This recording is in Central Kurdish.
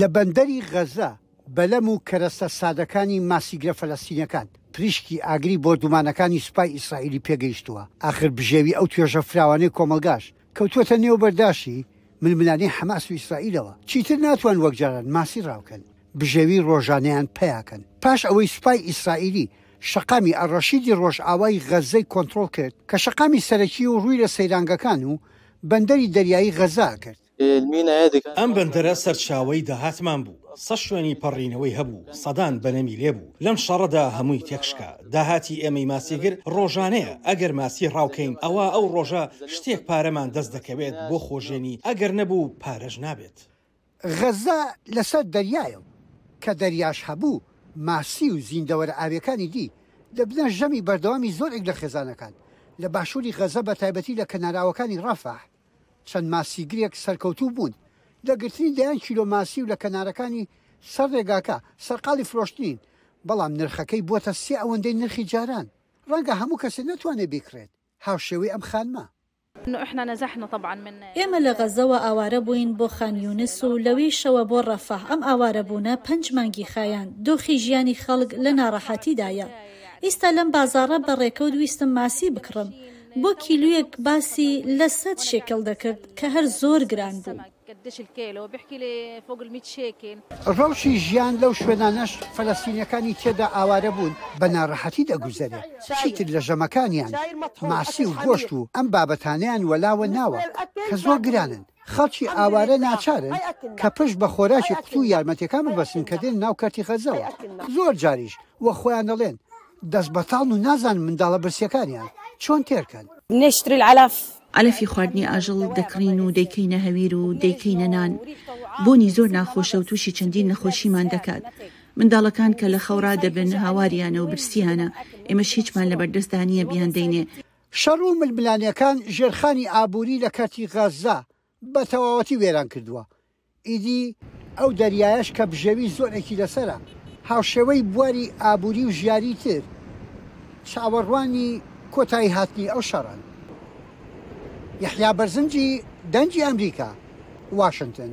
لە بەندەری غەزە، بەلەم و کەرەستە سادەکانی ماسیگرە فەلەستینیەکان، پریشکی ئاگری بۆردومانەکانی سوپای ئیسرائیلی پێگەیشتووە، ئاخر بژێوی ئەو توێژە فراوانەی کۆمەڵگاش، کەوتووەتە نێو بەرداشی ململانێی حەماس و ئیسرائیلەوە، چیتر ناتوان وەک جاران ماسی ڕاوکەن، بژێوی ڕۆژانەیان پیاکەن. پاش ئەوەی سوپای ئیسرائیلی شەقامی ئەلڕەشیدی ڕۆژئاوای غەزەی کۆنترۆڵکرد، کە شەقامی سەرەکییەو ڕووی لە سەیرانگەکان و بەندەری دەریایی غەزە ئەکرد، ئەم بەندەرە سەرچاوەی داهاتمان بوو، سە شوێنی پەڕینەوەی هەبوو، سەدان بەنەمی لێ بوو، لەم شەڕەدا هەمووی تێکشکا. داهاتی ئێمەی ماسیگر ڕۆژانەیە، ئەگەر ماسی ڕاوکەین، ئەوا ئەو ڕۆژە شتێک پارەمان دەست دەکەوێت بۆ خۆژێنی، ئەگەر نەبوو پارەش نابێت. غەززە لەسەر دەریایە و کە دەریاش هەبوو، ماسی و زیندەوەرە ئاوییەکانی دی دەبنە ژەمی بەردەوامی زۆرێک لە خێزانەکان لە باشووری غەززە بەتایبەتی لە کەناراوەکانی ڕەفەح. چەند ماسیگرێک سەرکەوتوو بوون لە گرتنی دەیان کیلۆ ماسی و لە کەنارەکانی سەر ڕێگاکە سەرقاڵی فرۆشتنین، بەڵام نرخەکەی بووەتە سێ ئەوەندەی نرخی جاران، ڕەنگە هەموو کەسێ نەتوانێ بیکڕێت، هاوشێوەی ئەم خانمە. ئێمە لە غەزەوە ئاوارە بووین بۆ خان یونس و لەوێیشەوە بۆ ڕەفەح، ئەم ئاوارەبوونە پەنج مانگی خایاند، دۆخی ژیانی خەڵک لە ناڕەحەتیدایە، ئیستا لەم بازاڕە بە ڕێکەوت ویستم ماسی بکڕم، بۆ کیلویەک باسی لە سەد شێکل دەکرد کە هەر زۆر گران بوو. ڕەوشی ژیان لەو شوێنانەش فەلەستینیەکانی تێدا ئاوارە بوون بە نارەحەتی دەگوزەرێ چیتر لە ژەمەکانیان ماسی و گۆشت و ئەم بابەتانەیان وەلاوە ناوە کە زۆر گرانن. خەڵکی ئاوارە ناچارن کە پشت بە خۆراکی قوتوو و یارمەتیەکان ببەستن کە دێن ناو کەرتی غەزەوە، زۆر جاریش وە خۆیان دەڵێن دەست بەتاڵن و نازانن منداڵە برسیەکانیان چۆن تێرکەن. نشتري العلف. عەلەفی خواردنی ئاژەڵ دەکڕین و دەیکەینە هەویر و دەیکەینە نان، بۆنی زۆر ناخۆشە و تووشی چەندین نەخۆشیمان دەکات، منداڵەکان کە لە خەوڕا دەبن هاواریانە و برسیانە، ئێمەش هیچمان لەبەردەستدا نییە بیاندەینێ، شەڕ و ململانێکان ژێرخانی ئابووری لە کەرتی غەززە بە تەواوەتی وێران کردووە، ئیدی ئەو دەریایەش کە بژێوی زۆرێکی لەسەرە، هاوشێوەی بواری ئابووری و ژیاریی تر، چاوەڕوانی کۆتایی هاتنی ئەو شەڕەن. یەحیا بەرزنجی، دەنگی ئەمریکا، واشنتن.